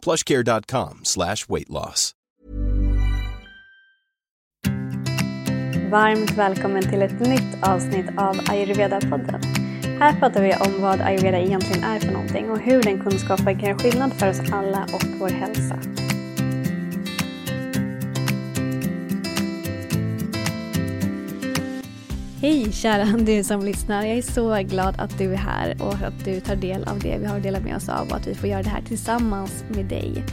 plushcare.com slash weight loss. Varmt välkommen till ett nytt avsnitt av Ayurveda-podden. Här pratar vi om vad ayurveda egentligen är för någonting och hur den kunskapen kan göra skillnad för oss alla och vår hälsa. Hej kära du som lyssnar. Jag är så glad att du är här och att du tar del av det vi har delat med oss av och att vi får göra det här tillsammans med dig.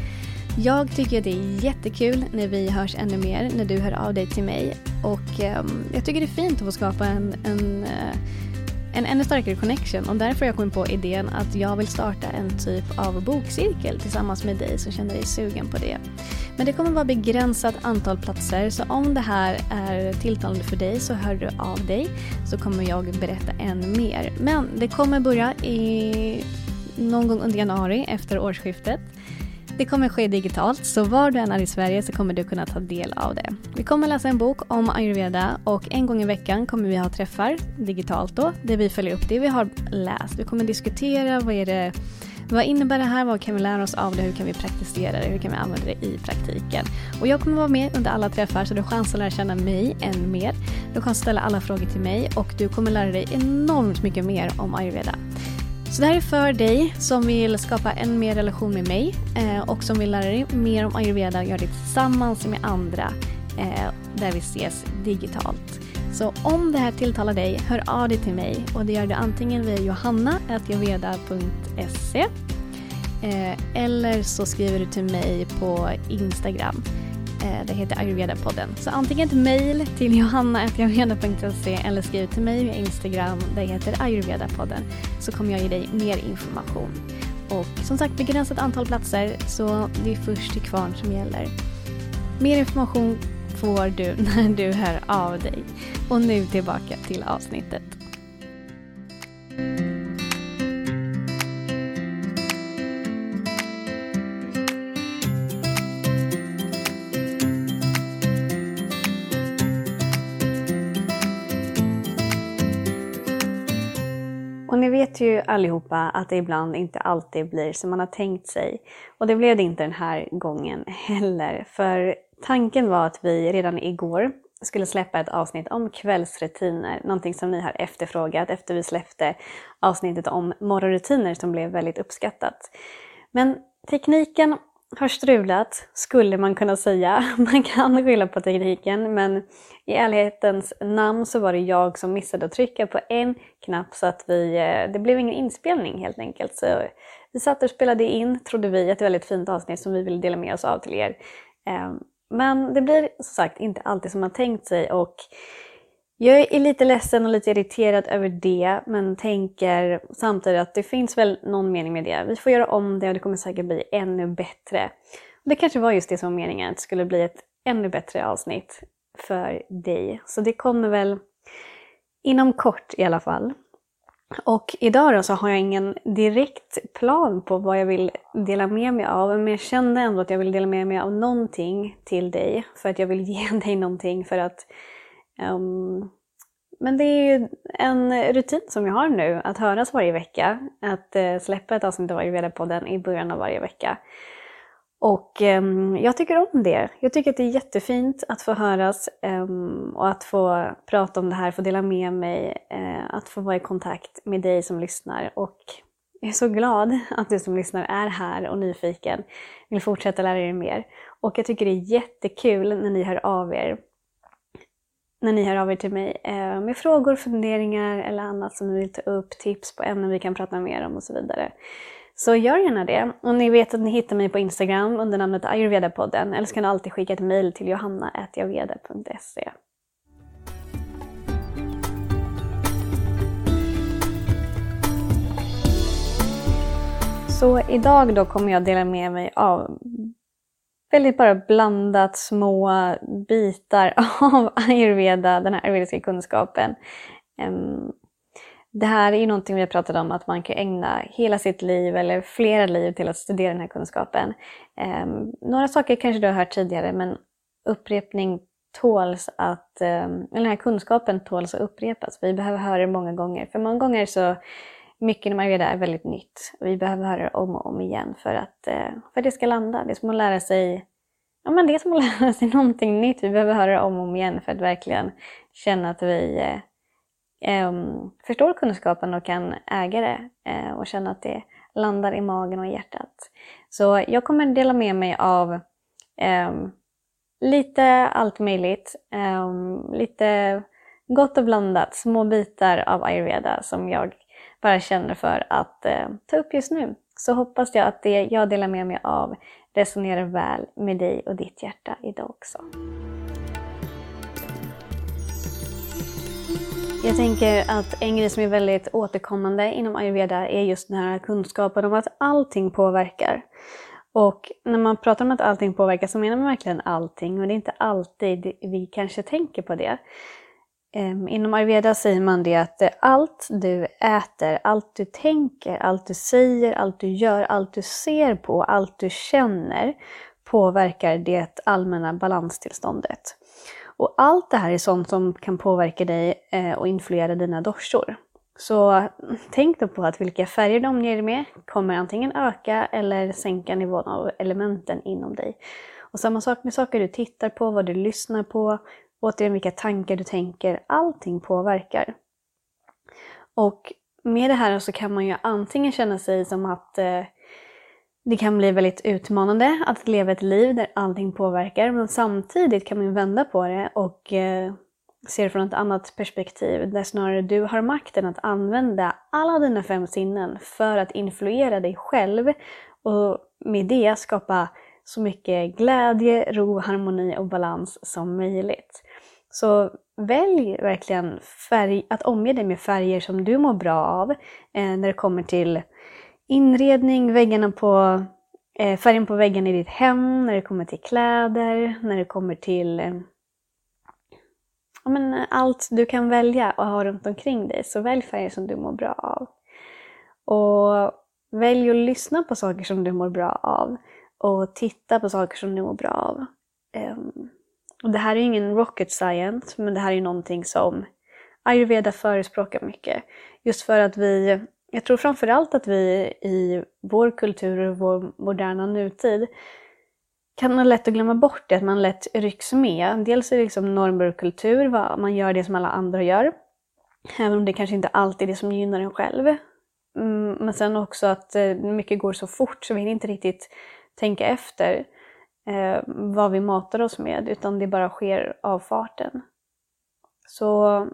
Jag tycker det är jättekul när vi hörs ännu mer, när du hör av dig till mig. Och um, jag tycker det är fint att få skapa en, en, uh, en ännu starkare connection och därför har jag kommit på idén att jag vill starta en typ av bokcirkel tillsammans med dig som känner dig sugen på det. Men det kommer vara begränsat antal platser så om det här är tilltalande för dig så hör du av dig så kommer jag berätta än mer. Men det kommer börja i någon gång under januari efter årsskiftet. Det kommer ske digitalt, så var du än är i Sverige så kommer du kunna ta del av det. Vi kommer läsa en bok om ayurveda och en gång i veckan kommer vi ha träffar, digitalt då, där vi följer upp det vi har läst. Vi kommer diskutera vad är det vad innebär det här? Vad kan vi lära oss av det? Hur kan vi praktisera det? Hur kan vi använda det i praktiken? Och jag kommer vara med under alla träffar så du har chans att lära känna mig än mer. Du kan ställa alla frågor till mig och du kommer lära dig enormt mycket mer om ayurveda. Så det här är för dig som vill skapa en mer relation med mig eh, och som vill lära dig mer om ayurveda och göra det tillsammans med andra eh, där vi ses digitalt. Så om det här tilltalar dig, hör av dig till mig och det gör du antingen via johanna.ayurveda.se eh, eller så skriver du till mig på Instagram. Eh, det heter ayurveda-podden. Så antingen ett mejl till johanna.ayurveda.se eller skriv till mig via Instagram. Det heter ayurveda-podden. Så kommer jag ge dig mer information. Och som sagt begränsat antal platser så det är först till kvarn som gäller. Mer information får du när du hör av dig. Och nu tillbaka till avsnittet. Ni vet ju allihopa att det ibland inte alltid blir som man har tänkt sig. Och det blev det inte den här gången heller. För tanken var att vi redan igår skulle släppa ett avsnitt om kvällsrutiner, någonting som ni har efterfrågat efter vi släppte avsnittet om morgonrutiner som blev väldigt uppskattat. Men tekniken har strulat, skulle man kunna säga. Man kan skylla på tekniken, men i ärlighetens namn så var det jag som missade att trycka på en knapp så att vi, eh, det blev ingen inspelning helt enkelt. Så vi satt och spelade in, trodde vi, ett väldigt fint avsnitt som vi ville dela med oss av till er. Ehm, men det blir som sagt inte alltid som man tänkt sig och jag är lite ledsen och lite irriterad över det men tänker samtidigt att det finns väl någon mening med det. Vi får göra om det och det kommer säkert bli ännu bättre. Och det kanske var just det som var meningen, att det skulle bli ett ännu bättre avsnitt för dig. Så det kommer väl inom kort i alla fall. Och idag då så har jag ingen direkt plan på vad jag vill dela med mig av, men jag kände ändå att jag vill dela med mig av någonting till dig, för att jag vill ge dig någonting för att um, men det är ju en rutin som jag har nu, att höras varje vecka. Att uh, släppa ett avsnitt av Ayurveda-podden i början av varje vecka. Och um, jag tycker om det. Jag tycker att det är jättefint att få höras um, och att få prata om det här, få dela med mig, uh, att få vara i kontakt med dig som lyssnar. Och jag är så glad att du som lyssnar är här och nyfiken, vill fortsätta lära er mer. Och jag tycker det är jättekul när ni hör av er. När ni hör av er till mig eh, med frågor, funderingar eller annat som ni vill ta upp, tips på ämnen vi kan prata mer om och så vidare. Så gör gärna det. Och ni vet att ni hittar mig på Instagram under namnet ayurveda-podden eller så kan ni alltid skicka ett mejl till johanna.ayurveda.se. Så idag då kommer jag dela med mig av väldigt bara blandat små bitar av ayurveda, den här ayurvediska kunskapen. Det här är ju någonting vi har pratat om, att man kan ägna hela sitt liv eller flera liv till att studera den här kunskapen. Några saker kanske du har hört tidigare, men upprepning tåls att, eller den här kunskapen tåls att upprepas. Vi behöver höra det många gånger, för många gånger så mycket när man är väldigt nytt. Vi behöver höra det om och om igen för att, eh, för att det ska landa. Det är som att lära sig Ja, men det är som att lära sig någonting nytt. Vi behöver höra det om och om igen för att verkligen känna att vi eh, förstår kunskapen och kan äga det eh, och känna att det landar i magen och i hjärtat. Så jag kommer dela med mig av eh, lite allt möjligt, lite gott och blandat, små bitar av ayurveda som jag bara känner för att eh, ta upp just nu. Så hoppas jag att det jag delar med mig av resonerar väl med dig och ditt hjärta idag också. Jag tänker att en grej som är väldigt återkommande inom ayurveda är just den här kunskapen om att allting påverkar. Och när man pratar om att allting påverkar så menar man verkligen allting och det är inte alltid vi kanske tänker på det. Ehm, inom ayurveda säger man det att eh, allt du äter, allt du tänker, allt du säger, allt du gör, allt du ser på, allt du känner påverkar det allmänna balanstillståndet. Och allt det här är sånt som kan påverka dig eh, och influera dina doshor. Så tänk då på att vilka färger du omger dig med kommer antingen öka eller sänka nivån av elementen inom dig. Och samma sak med saker du tittar på, vad du lyssnar på, återigen vilka tankar du tänker, allting påverkar. Och med det här så kan man ju antingen känna sig som att eh, det kan bli väldigt utmanande att leva ett liv där allting påverkar, men samtidigt kan man vända på det och eh, se det från ett annat perspektiv, där snarare du har makten att använda alla dina fem sinnen för att influera dig själv och med det skapa så mycket glädje, ro, harmoni och balans som möjligt. Så välj verkligen färg, att omge dig med färger som du mår bra av eh, när det kommer till inredning, väggarna på, eh, färgen på väggen i ditt hem, när det kommer till kläder, när det kommer till eh, ja, men eh, allt du kan välja och ha runt omkring dig. Så välj färger som du mår bra av. Och välj att lyssna på saker som du mår bra av och titta på saker som du mår bra av. Um, och det här är ingen rocket science, men det här är någonting som ayurveda förespråkar mycket. Just för att vi, jag tror framförallt att vi i vår kultur och vår moderna nutid kan ha lätt att glömma bort det, att man lätt rycks med. Dels är det liksom normer och kultur, man gör det som alla andra gör. Även om det kanske inte alltid är det som gynnar en själv. Mm, men sen också att eh, mycket går så fort så vi hinner inte riktigt tänka efter eh, vad vi matar oss med, utan det bara sker av farten. Så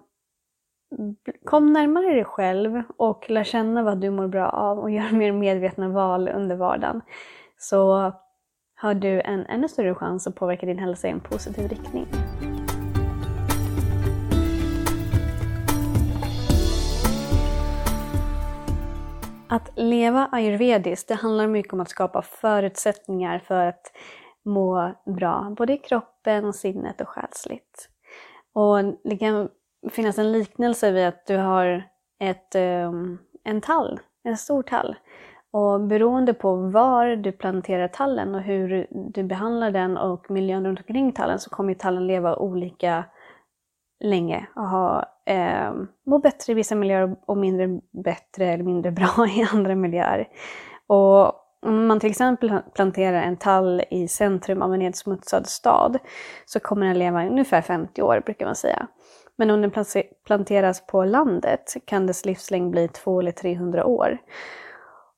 kom närmare dig själv och lär känna vad du mår bra av och gör mer medvetna val under vardagen. Så har du en ännu större chans att påverka din hälsa i en positiv riktning. Att leva ayurvediskt, det handlar mycket om att skapa förutsättningar för att må bra, både i kroppen, sinnet och själsligt. Och det kan finnas en liknelse vid att du har ett, ehm, en tall, en stor tall. Och beroende på var du planterar tallen och hur du behandlar den och miljön runt omkring tallen så kommer tallen leva olika länge och ha, eh, må bättre i vissa miljöer och mindre bättre eller mindre bra i andra miljöer. Och om man till exempel planterar en tall i centrum av en nedsmutsad stad så kommer den leva ungefär 50 år brukar man säga. Men om den planteras på landet kan dess livslängd bli 200 eller 300 år.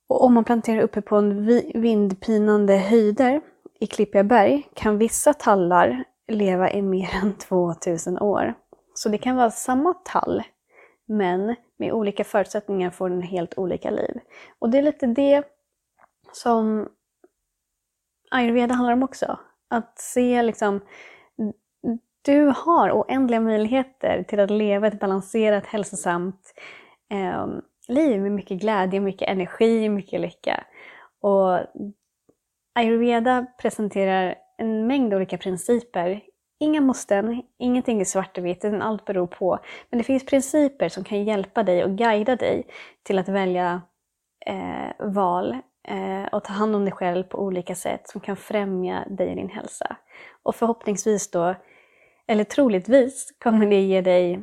Och om man planterar uppe på en vindpinande höjder i klippiga berg kan vissa tallar leva i mer än 2000 år. Så det kan vara samma tall, men med olika förutsättningar får den helt olika liv. Och det är lite det som ayurveda handlar om också. Att se liksom, du har oändliga möjligheter till att leva ett balanserat, hälsosamt eh, liv med mycket glädje, mycket energi, mycket lycka. Och ayurveda presenterar en mängd olika principer. Inga måsten, ingenting är svart och vitt, utan allt beror på. Men det finns principer som kan hjälpa dig och guida dig till att välja eh, val Eh, och ta hand om dig själv på olika sätt som kan främja dig och din hälsa. Och förhoppningsvis då, eller troligtvis, kommer det ge dig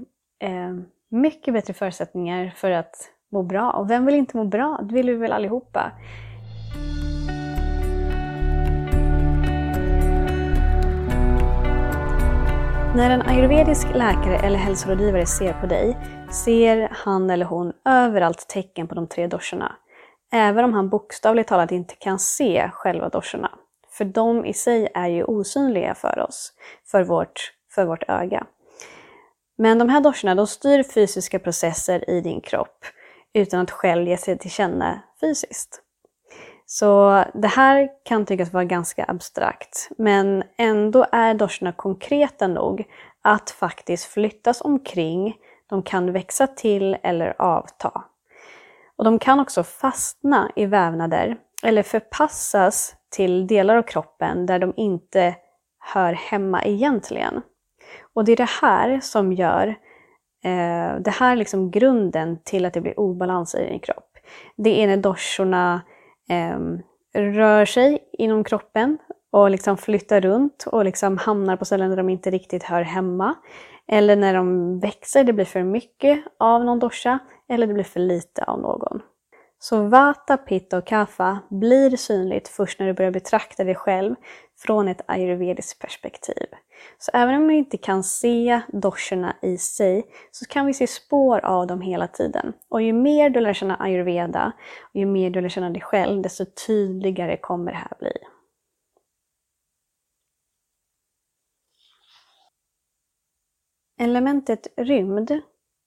eh, mycket bättre förutsättningar för att må bra. Och vem vill inte må bra? Det vill vi väl allihopa. När en ayurvedisk läkare eller hälsorådgivare ser på dig ser han eller hon överallt tecken på de tre doshorna. Även om han bokstavligt talat inte kan se själva doshorna. För de i sig är ju osynliga för oss, för vårt, för vårt öga. Men de här doshorna de styr fysiska processer i din kropp utan att själv ge sig till känna fysiskt. Så det här kan tyckas vara ganska abstrakt, men ändå är doshorna konkreta nog att faktiskt flyttas omkring, de kan växa till eller avta. Och de kan också fastna i vävnader eller förpassas till delar av kroppen där de inte hör hemma egentligen. Och det är det här som gör eh, det här är liksom grunden till att det blir obalans i din kropp. Det är när doshorna eh, rör sig inom kroppen och liksom flyttar runt och liksom hamnar på ställen där de inte riktigt hör hemma. Eller när de växer, det blir för mycket av någon dosha eller det blir för lite av någon. Så Vata, Pitta och Kapha blir synligt först när du börjar betrakta dig själv från ett ayurvediskt perspektiv. Så även om vi inte kan se doscherna i sig så kan vi se spår av dem hela tiden. Och ju mer du lär känna ayurveda och ju mer du lär känna dig själv desto tydligare kommer det här bli. Elementet rymd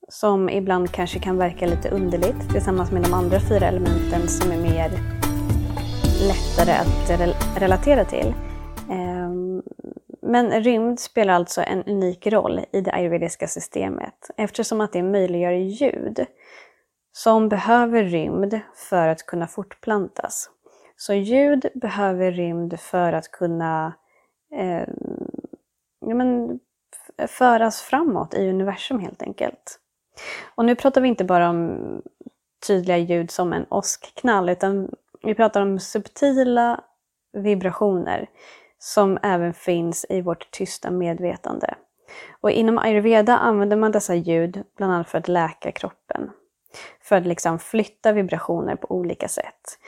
som ibland kanske kan verka lite underligt tillsammans med de andra fyra elementen som är mer lättare att relatera till. Ehm, men rymd spelar alltså en unik roll i det ayurvediska systemet eftersom att det möjliggör ljud som behöver rymd för att kunna fortplantas. Så ljud behöver rymd för att kunna eh, ja, men, föras framåt i universum helt enkelt. Och nu pratar vi inte bara om tydliga ljud som en åskknall, utan vi pratar om subtila vibrationer som även finns i vårt tysta medvetande. Och inom ayurveda använder man dessa ljud bland annat för att läka kroppen. För att liksom flytta vibrationer på olika sätt.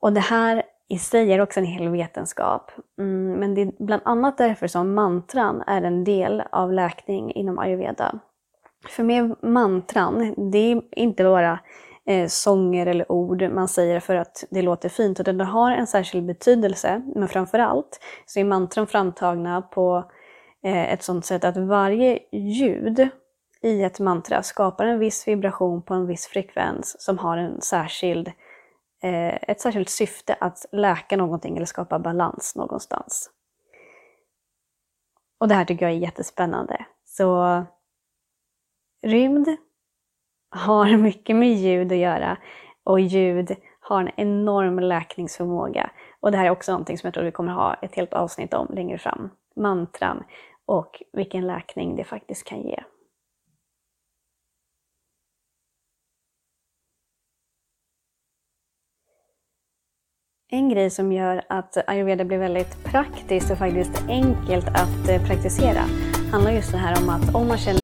Och det här i sig är också en hel vetenskap. Mm, men det är bland annat därför som mantran är en del av läkning inom ayurveda. För med mantran, det är inte bara eh, sånger eller ord man säger för att det låter fint, utan det har en särskild betydelse. Men framförallt så är mantran framtagna på eh, ett sådant sätt att varje ljud i ett mantra skapar en viss vibration på en viss frekvens som har en särskild, eh, ett särskilt syfte att läka någonting eller skapa balans någonstans. Och det här tycker jag är jättespännande. Så rymd har mycket med ljud att göra och ljud har en enorm läkningsförmåga. Och det här är också någonting som jag tror vi kommer ha ett helt avsnitt om längre fram. Mantran och vilken läkning det faktiskt kan ge. En grej som gör att ayurveda blir väldigt praktiskt och faktiskt enkelt att eh, praktisera handlar just det här om att om man känner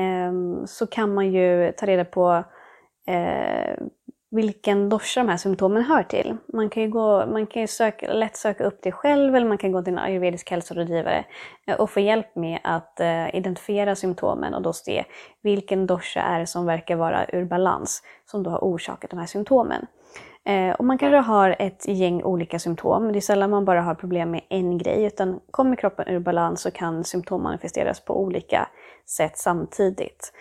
Ehm, så kan man ju ta reda på eh, vilken dosha de här symptomen hör till. Man kan ju, gå, man kan ju söka, lätt söka upp det själv eller man kan gå till en ayurvedisk hälsorådgivare eh, och få hjälp med att eh, identifiera symptomen och då se vilken dosha är det som verkar vara ur balans som då har orsakat de här symptomen. Eh, och man kanske har ett gäng olika symptom. Det är sällan man bara har problem med en grej, utan kommer kroppen ur balans så kan symptom manifesteras på olika sätt samtidigt.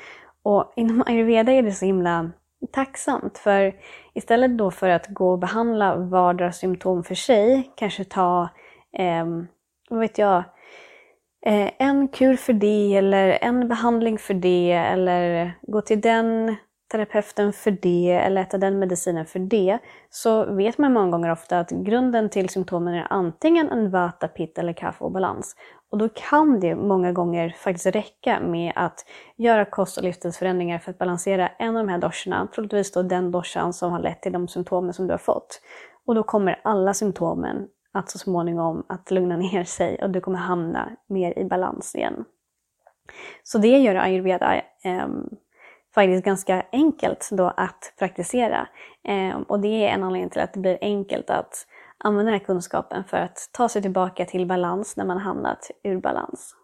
Och inom ayurveda är det så himla tacksamt, för istället då för att gå och behandla vardera symptom för sig, kanske ta, eh, vad vet jag, eh, en kur för det eller en behandling för det eller gå till den terapeuten för det eller äta den medicinen för det, så vet man många gånger ofta att grunden till symptomen är antingen en vata, pitta eller kaffe obalans. Och då kan det många gånger faktiskt räcka med att göra kost och livsstilsförändringar för att balansera en av de här doscherna, troligtvis då den doschan som har lett till de symptomen som du har fått. Och då kommer alla symptomen att så småningom att lugna ner sig och du kommer hamna mer i balans igen. Så det gör ayurveda eh, faktiskt ganska enkelt då att praktisera. Eh, och det är en anledning till att det blir enkelt att använda den här kunskapen för att ta sig tillbaka till balans när man hamnat ur balans.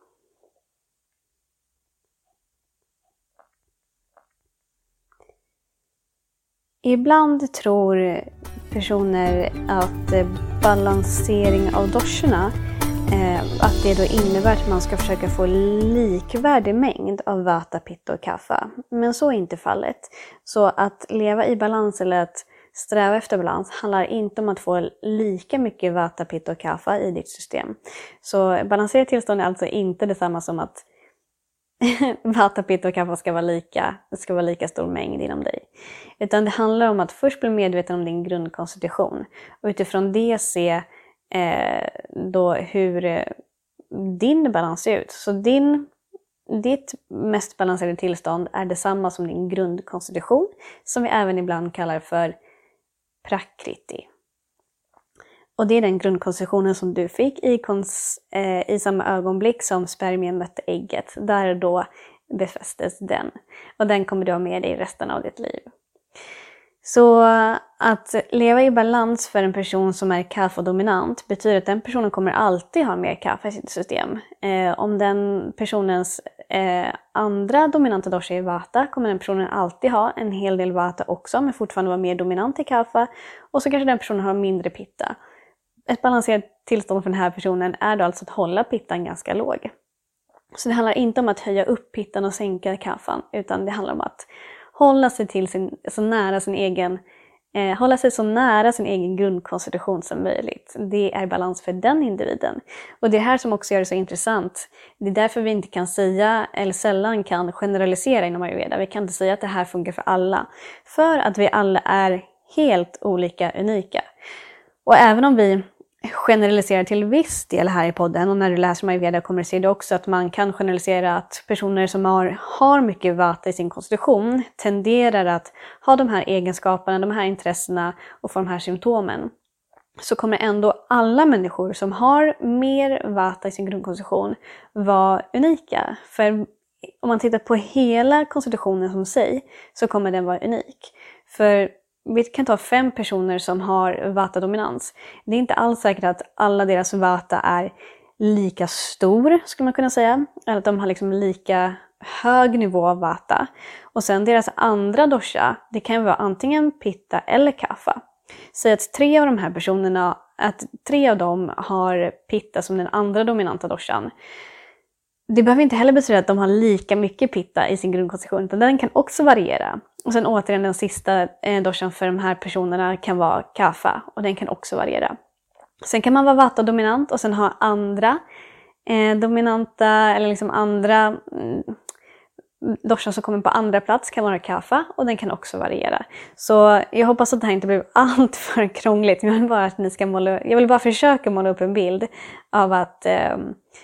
Ibland tror personer att balansering av doscherna, eh, att det då innebär att man ska försöka få likvärdig mängd av vata, pitta och kaffe. Men så är inte fallet. Så att leva i balans eller att sträva efter balans handlar inte om att få lika mycket vata, pitta och kaffa i ditt system. Så balanserat tillstånd är alltså inte detsamma som att vata, pitta och kaffa ska vara lika, ska vara lika stor mängd inom dig. Utan det handlar om att först bli medveten om din grundkonstitution och utifrån det se eh, då hur eh, din balans ser ut. Så din, ditt mest balanserade tillstånd är detsamma som din grundkonstitution, som vi även ibland kallar för prakriti. Och det är den grundkonstruktionen som du fick i, kons, eh, i samma ögonblick som spermien mötte ägget. Där då befästes den. Och den kommer du ha med dig resten av ditt liv. Så att leva i balans för en person som är kaffodominant betyder att den personen kommer alltid ha mer kaffe i sitt system. Eh, om den personens eh, andra dominanta dosha är vata kommer den personen alltid ha en hel del vata också men fortfarande vara mer dominant i kaffe. Och så kanske den personen har mindre pitta. Ett balanserat tillstånd för den här personen är då alltså att hålla pittan ganska låg. Så det handlar inte om att höja upp pittan och sänka kaffan utan det handlar om att hålla sig till sin, så nära sin egen eh, hålla sig så nära sin egen grundkonstitution som möjligt. Det är balans för den individen. Och det är här som också gör det så intressant. Det är därför vi inte kan säga, eller sällan kan generalisera inom ayurveda. Vi kan inte säga att det här funkar för alla. För att vi alla är helt olika, unika. Och även om vi generaliserar till viss del här i podden och när du läser Ayurveda kommer du se det också att man kan generalisera att personer som har, har mycket vata i sin konstitution tenderar att ha de här egenskaperna, de här intressena och få de här symptomen. Så kommer ändå alla människor som har mer vata i sin grundkonstitution vara unika. För om man tittar på hela konstitutionen som sig så kommer den vara unik. För vi kan ta fem personer som har vata-dominans. Det är inte alls säkert att alla deras vata är lika stor, skulle man kunna säga. Eller att de har liksom lika hög nivå av vata. Och sen deras andra dosha, det kan vara antingen pitta eller kaffa. Säg att tre av de här personerna att tre av dem har pitta som den andra dominanta doshan. Det behöver inte heller betyda att de har lika mycket pitta i sin grundkonstitution, utan den kan också variera. Och sen återigen den sista eh, doshan för de här personerna kan vara Kafa och den kan också variera. Sen kan man vara vata-dominant och sen ha andra eh, dominanta eller liksom andra mm, doshan som kommer på andra plats kan vara kaffa och den kan också variera. Så jag hoppas att det här inte blir allt för krångligt. Jag vill bara, att ni ska måla, jag vill bara försöka måla upp en bild av att eh,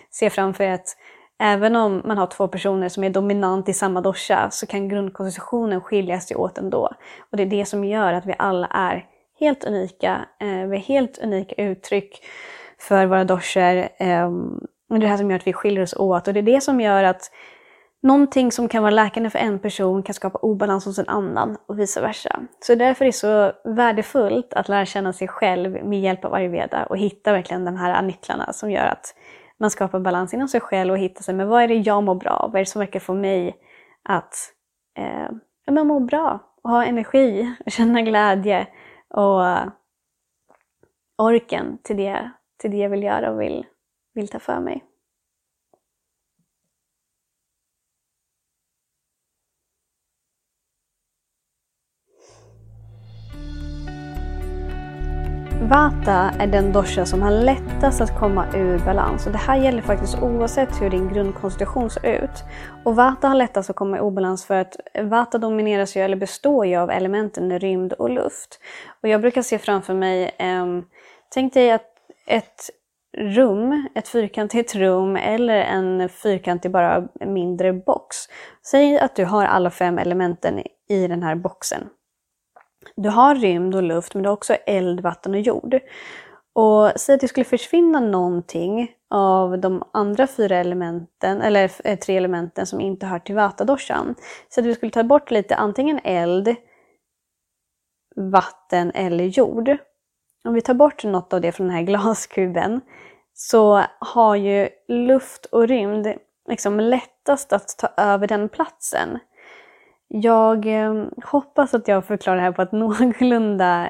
se framför er att även om man har två personer som är dominant i samma dosha så kan grundkonstitutionen skilja sig åt ändå. Och det är det som gör att vi alla är helt unika. Eh, vi har helt unika uttryck för våra doshor. Eh, och det är det här som gör att vi skiljer oss åt och det är det som gör att någonting som kan vara läkande för en person kan skapa obalans hos en annan och vice versa. Så därför är det så värdefullt att lära känna sig själv med hjälp av ayurveda och hitta verkligen de här nycklarna som gör att man skapar balans inom sig själv och hittar sig, men vad är det jag mår bra av? Vad är det som verkar få mig att eh, må bra och ha energi och känna glädje och orken till det, till det jag vill göra och vill, vill ta för mig. Vata är den dosha som har lättast att komma ur balans. Och det här gäller faktiskt oavsett hur din grundkonstitution ser ut. Och Vata har lättast att komma i obalans för att Vata domineras ju, eller består ju av elementen rymd och luft. Och jag brukar se framför mig, eh, tänk dig att ett rum, ett fyrkantigt rum eller en fyrkantig bara mindre box. Säg att du har alla fem elementen i den här boxen. Du har rymd och luft, men du har också eld, vatten och jord. Och säg att det skulle försvinna någonting av de andra fyra elementen, eller eh, tre elementen som inte hör till vatadoshan. Så att vi skulle ta bort lite antingen eld, vatten eller jord. Om vi tar bort något av det från den här glaskuben så har ju luft och rymd liksom lättast att ta över den platsen. Jag eh, hoppas att jag förklarar det här på ett någorlunda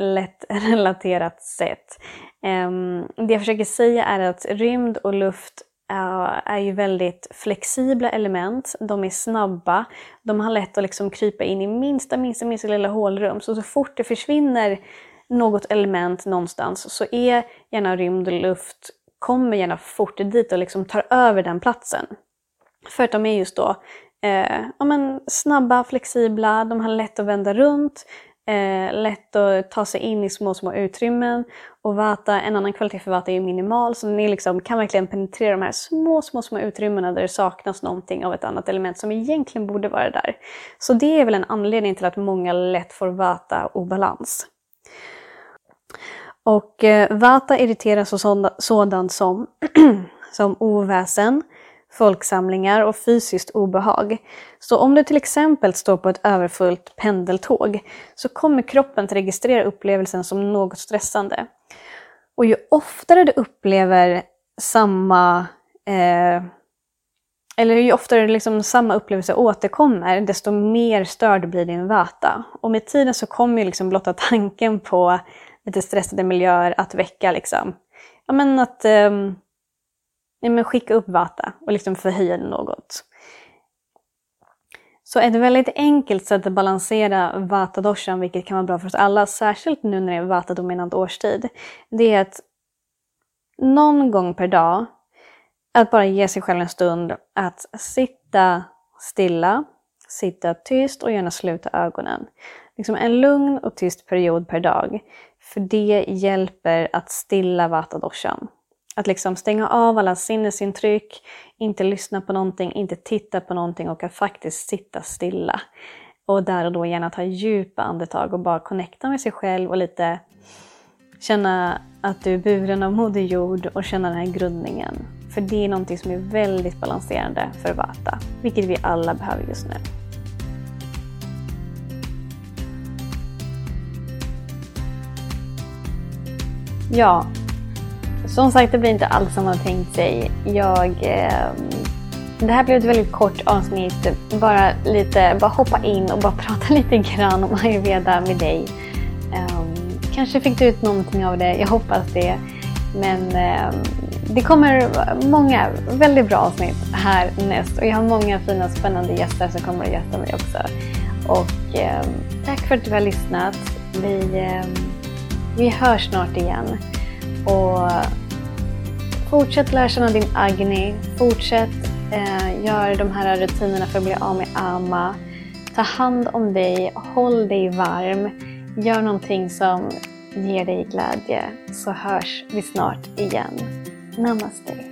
lätt relaterat sätt. Ehm, det jag försöker säga är att rymd och luft eh, är ju väldigt flexibla element. De är snabba. De har lätt att liksom krypa in i minsta, minsta, minsta lilla hålrum. Så så fort det försvinner något element någonstans så är gärna rymd och luft, kommer gärna fort dit och liksom tar över den platsen. För att de är just då eh, ja, men snabba, flexibla, de har lätt att vända runt, eh, lätt att ta sig in i små, små utrymmen. Och Vata, en annan kvalitet för Vata är minimal, så ni liksom kan verkligen penetrera de här små, små, små utrymmena där det saknas någonting av ett annat element som egentligen borde vara där. Så det är väl en anledning till att många lätt får Vata-obalans. Och eh, Vata irriteras av sådant som, som oväsen, folksamlingar och fysiskt obehag. Så om du till exempel står på ett överfullt pendeltåg så kommer kroppen att registrera upplevelsen som något stressande. Och ju oftare du upplever samma eh, eller ju oftare liksom samma upplevelse återkommer, desto mer störd blir din vata. Och med tiden så kommer ju liksom blotta tanken på lite stressade miljöer att väcka liksom, ja men att eh, Nej, men skicka upp Vata och liksom förhöja något. Så ett väldigt enkelt sätt att balansera vatadoshan, vilket kan vara bra för oss alla, särskilt nu när det är vatadominant årstid, det är att någon gång per dag, att bara ge sig själv en stund att sitta stilla, sitta tyst och gärna sluta ögonen. Liksom en lugn och tyst period per dag. För det hjälper att stilla vatadoshan. Att liksom stänga av alla sinnesintryck, inte lyssna på någonting, inte titta på någonting och att faktiskt sitta stilla. Och där och då gärna ta djupa andetag och bara connecta med sig själv och lite känna att du är buren av Moder Jord och känna den här grundningen. För det är någonting som är väldigt balanserande för Vata, vilket vi alla behöver just nu. Ja, som sagt, det blir inte alls som man har tänkt sig. Jag, eh, det här blev ett väldigt kort avsnitt. Bara, lite, bara hoppa in och bara prata lite grann om ayurveda med dig. Eh, kanske fick du ut någonting av det. Jag hoppas det. Men eh, det kommer många väldigt bra avsnitt här näst. Och jag har många fina spännande gäster som kommer att gästa mig också. Och eh, tack för att du har lyssnat. Vi, eh, vi hörs snart igen. Och fortsätt lära känna din Agni. Fortsätt eh, göra de här rutinerna för att bli av med Ama. Ta hand om dig. Håll dig varm. Gör någonting som ger dig glädje. Så hörs vi snart igen. Namaste.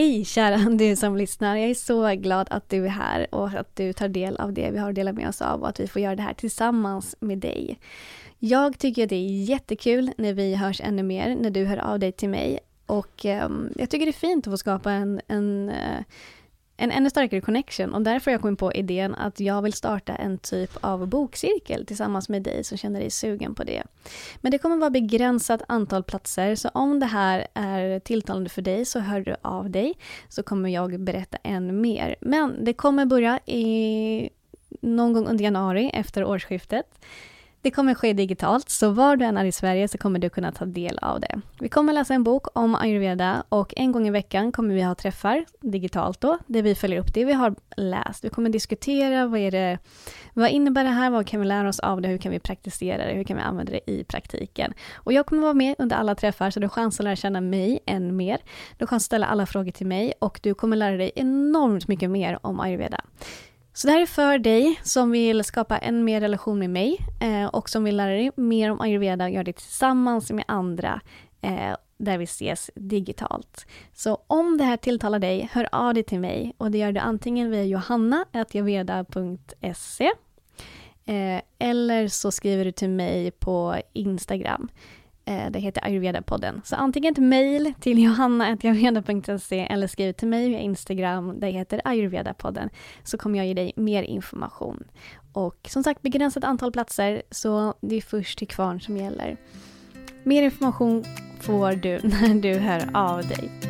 Hej kära du som lyssnar. Jag är så glad att du är här och att du tar del av det vi har att dela med oss av och att vi får göra det här tillsammans med dig. Jag tycker det är jättekul när vi hörs ännu mer, när du hör av dig till mig. Och um, jag tycker det är fint att få skapa en, en uh, en ännu starkare connection och därför har jag kommit på idén att jag vill starta en typ av bokcirkel tillsammans med dig som känner dig sugen på det. Men det kommer vara begränsat antal platser så om det här är tilltalande för dig så hör du av dig så kommer jag berätta än mer. Men det kommer börja i någon gång under januari efter årsskiftet. Det kommer ske digitalt, så var du än är i Sverige så kommer du kunna ta del av det. Vi kommer läsa en bok om ayurveda och en gång i veckan kommer vi ha träffar, digitalt då, där vi följer upp det vi har läst. Vi kommer diskutera vad, är det, vad innebär det här, vad kan vi lära oss av det, hur kan vi praktisera det, hur kan vi använda det i praktiken. Och jag kommer vara med under alla träffar så du har chans att lära känna mig än mer. Du har chans att ställa alla frågor till mig och du kommer lära dig enormt mycket mer om ayurveda. Så det här är för dig som vill skapa en mer relation med mig eh, och som vill lära dig mer om ayurveda och göra det tillsammans med andra eh, där vi ses digitalt. Så om det här tilltalar dig, hör av dig till mig och det gör du antingen via johanna.ayurveda.se eh, eller så skriver du till mig på Instagram. Eh, det heter Ayurveda-podden. Så antingen ett mejl till johanna.ayurveda.se eller skriv till mig via Instagram. Det heter Ayurveda-podden. Så kommer jag ge dig mer information. Och som sagt, begränsat antal platser, så det är först till kvarn som gäller. Mer information får du när du hör av dig.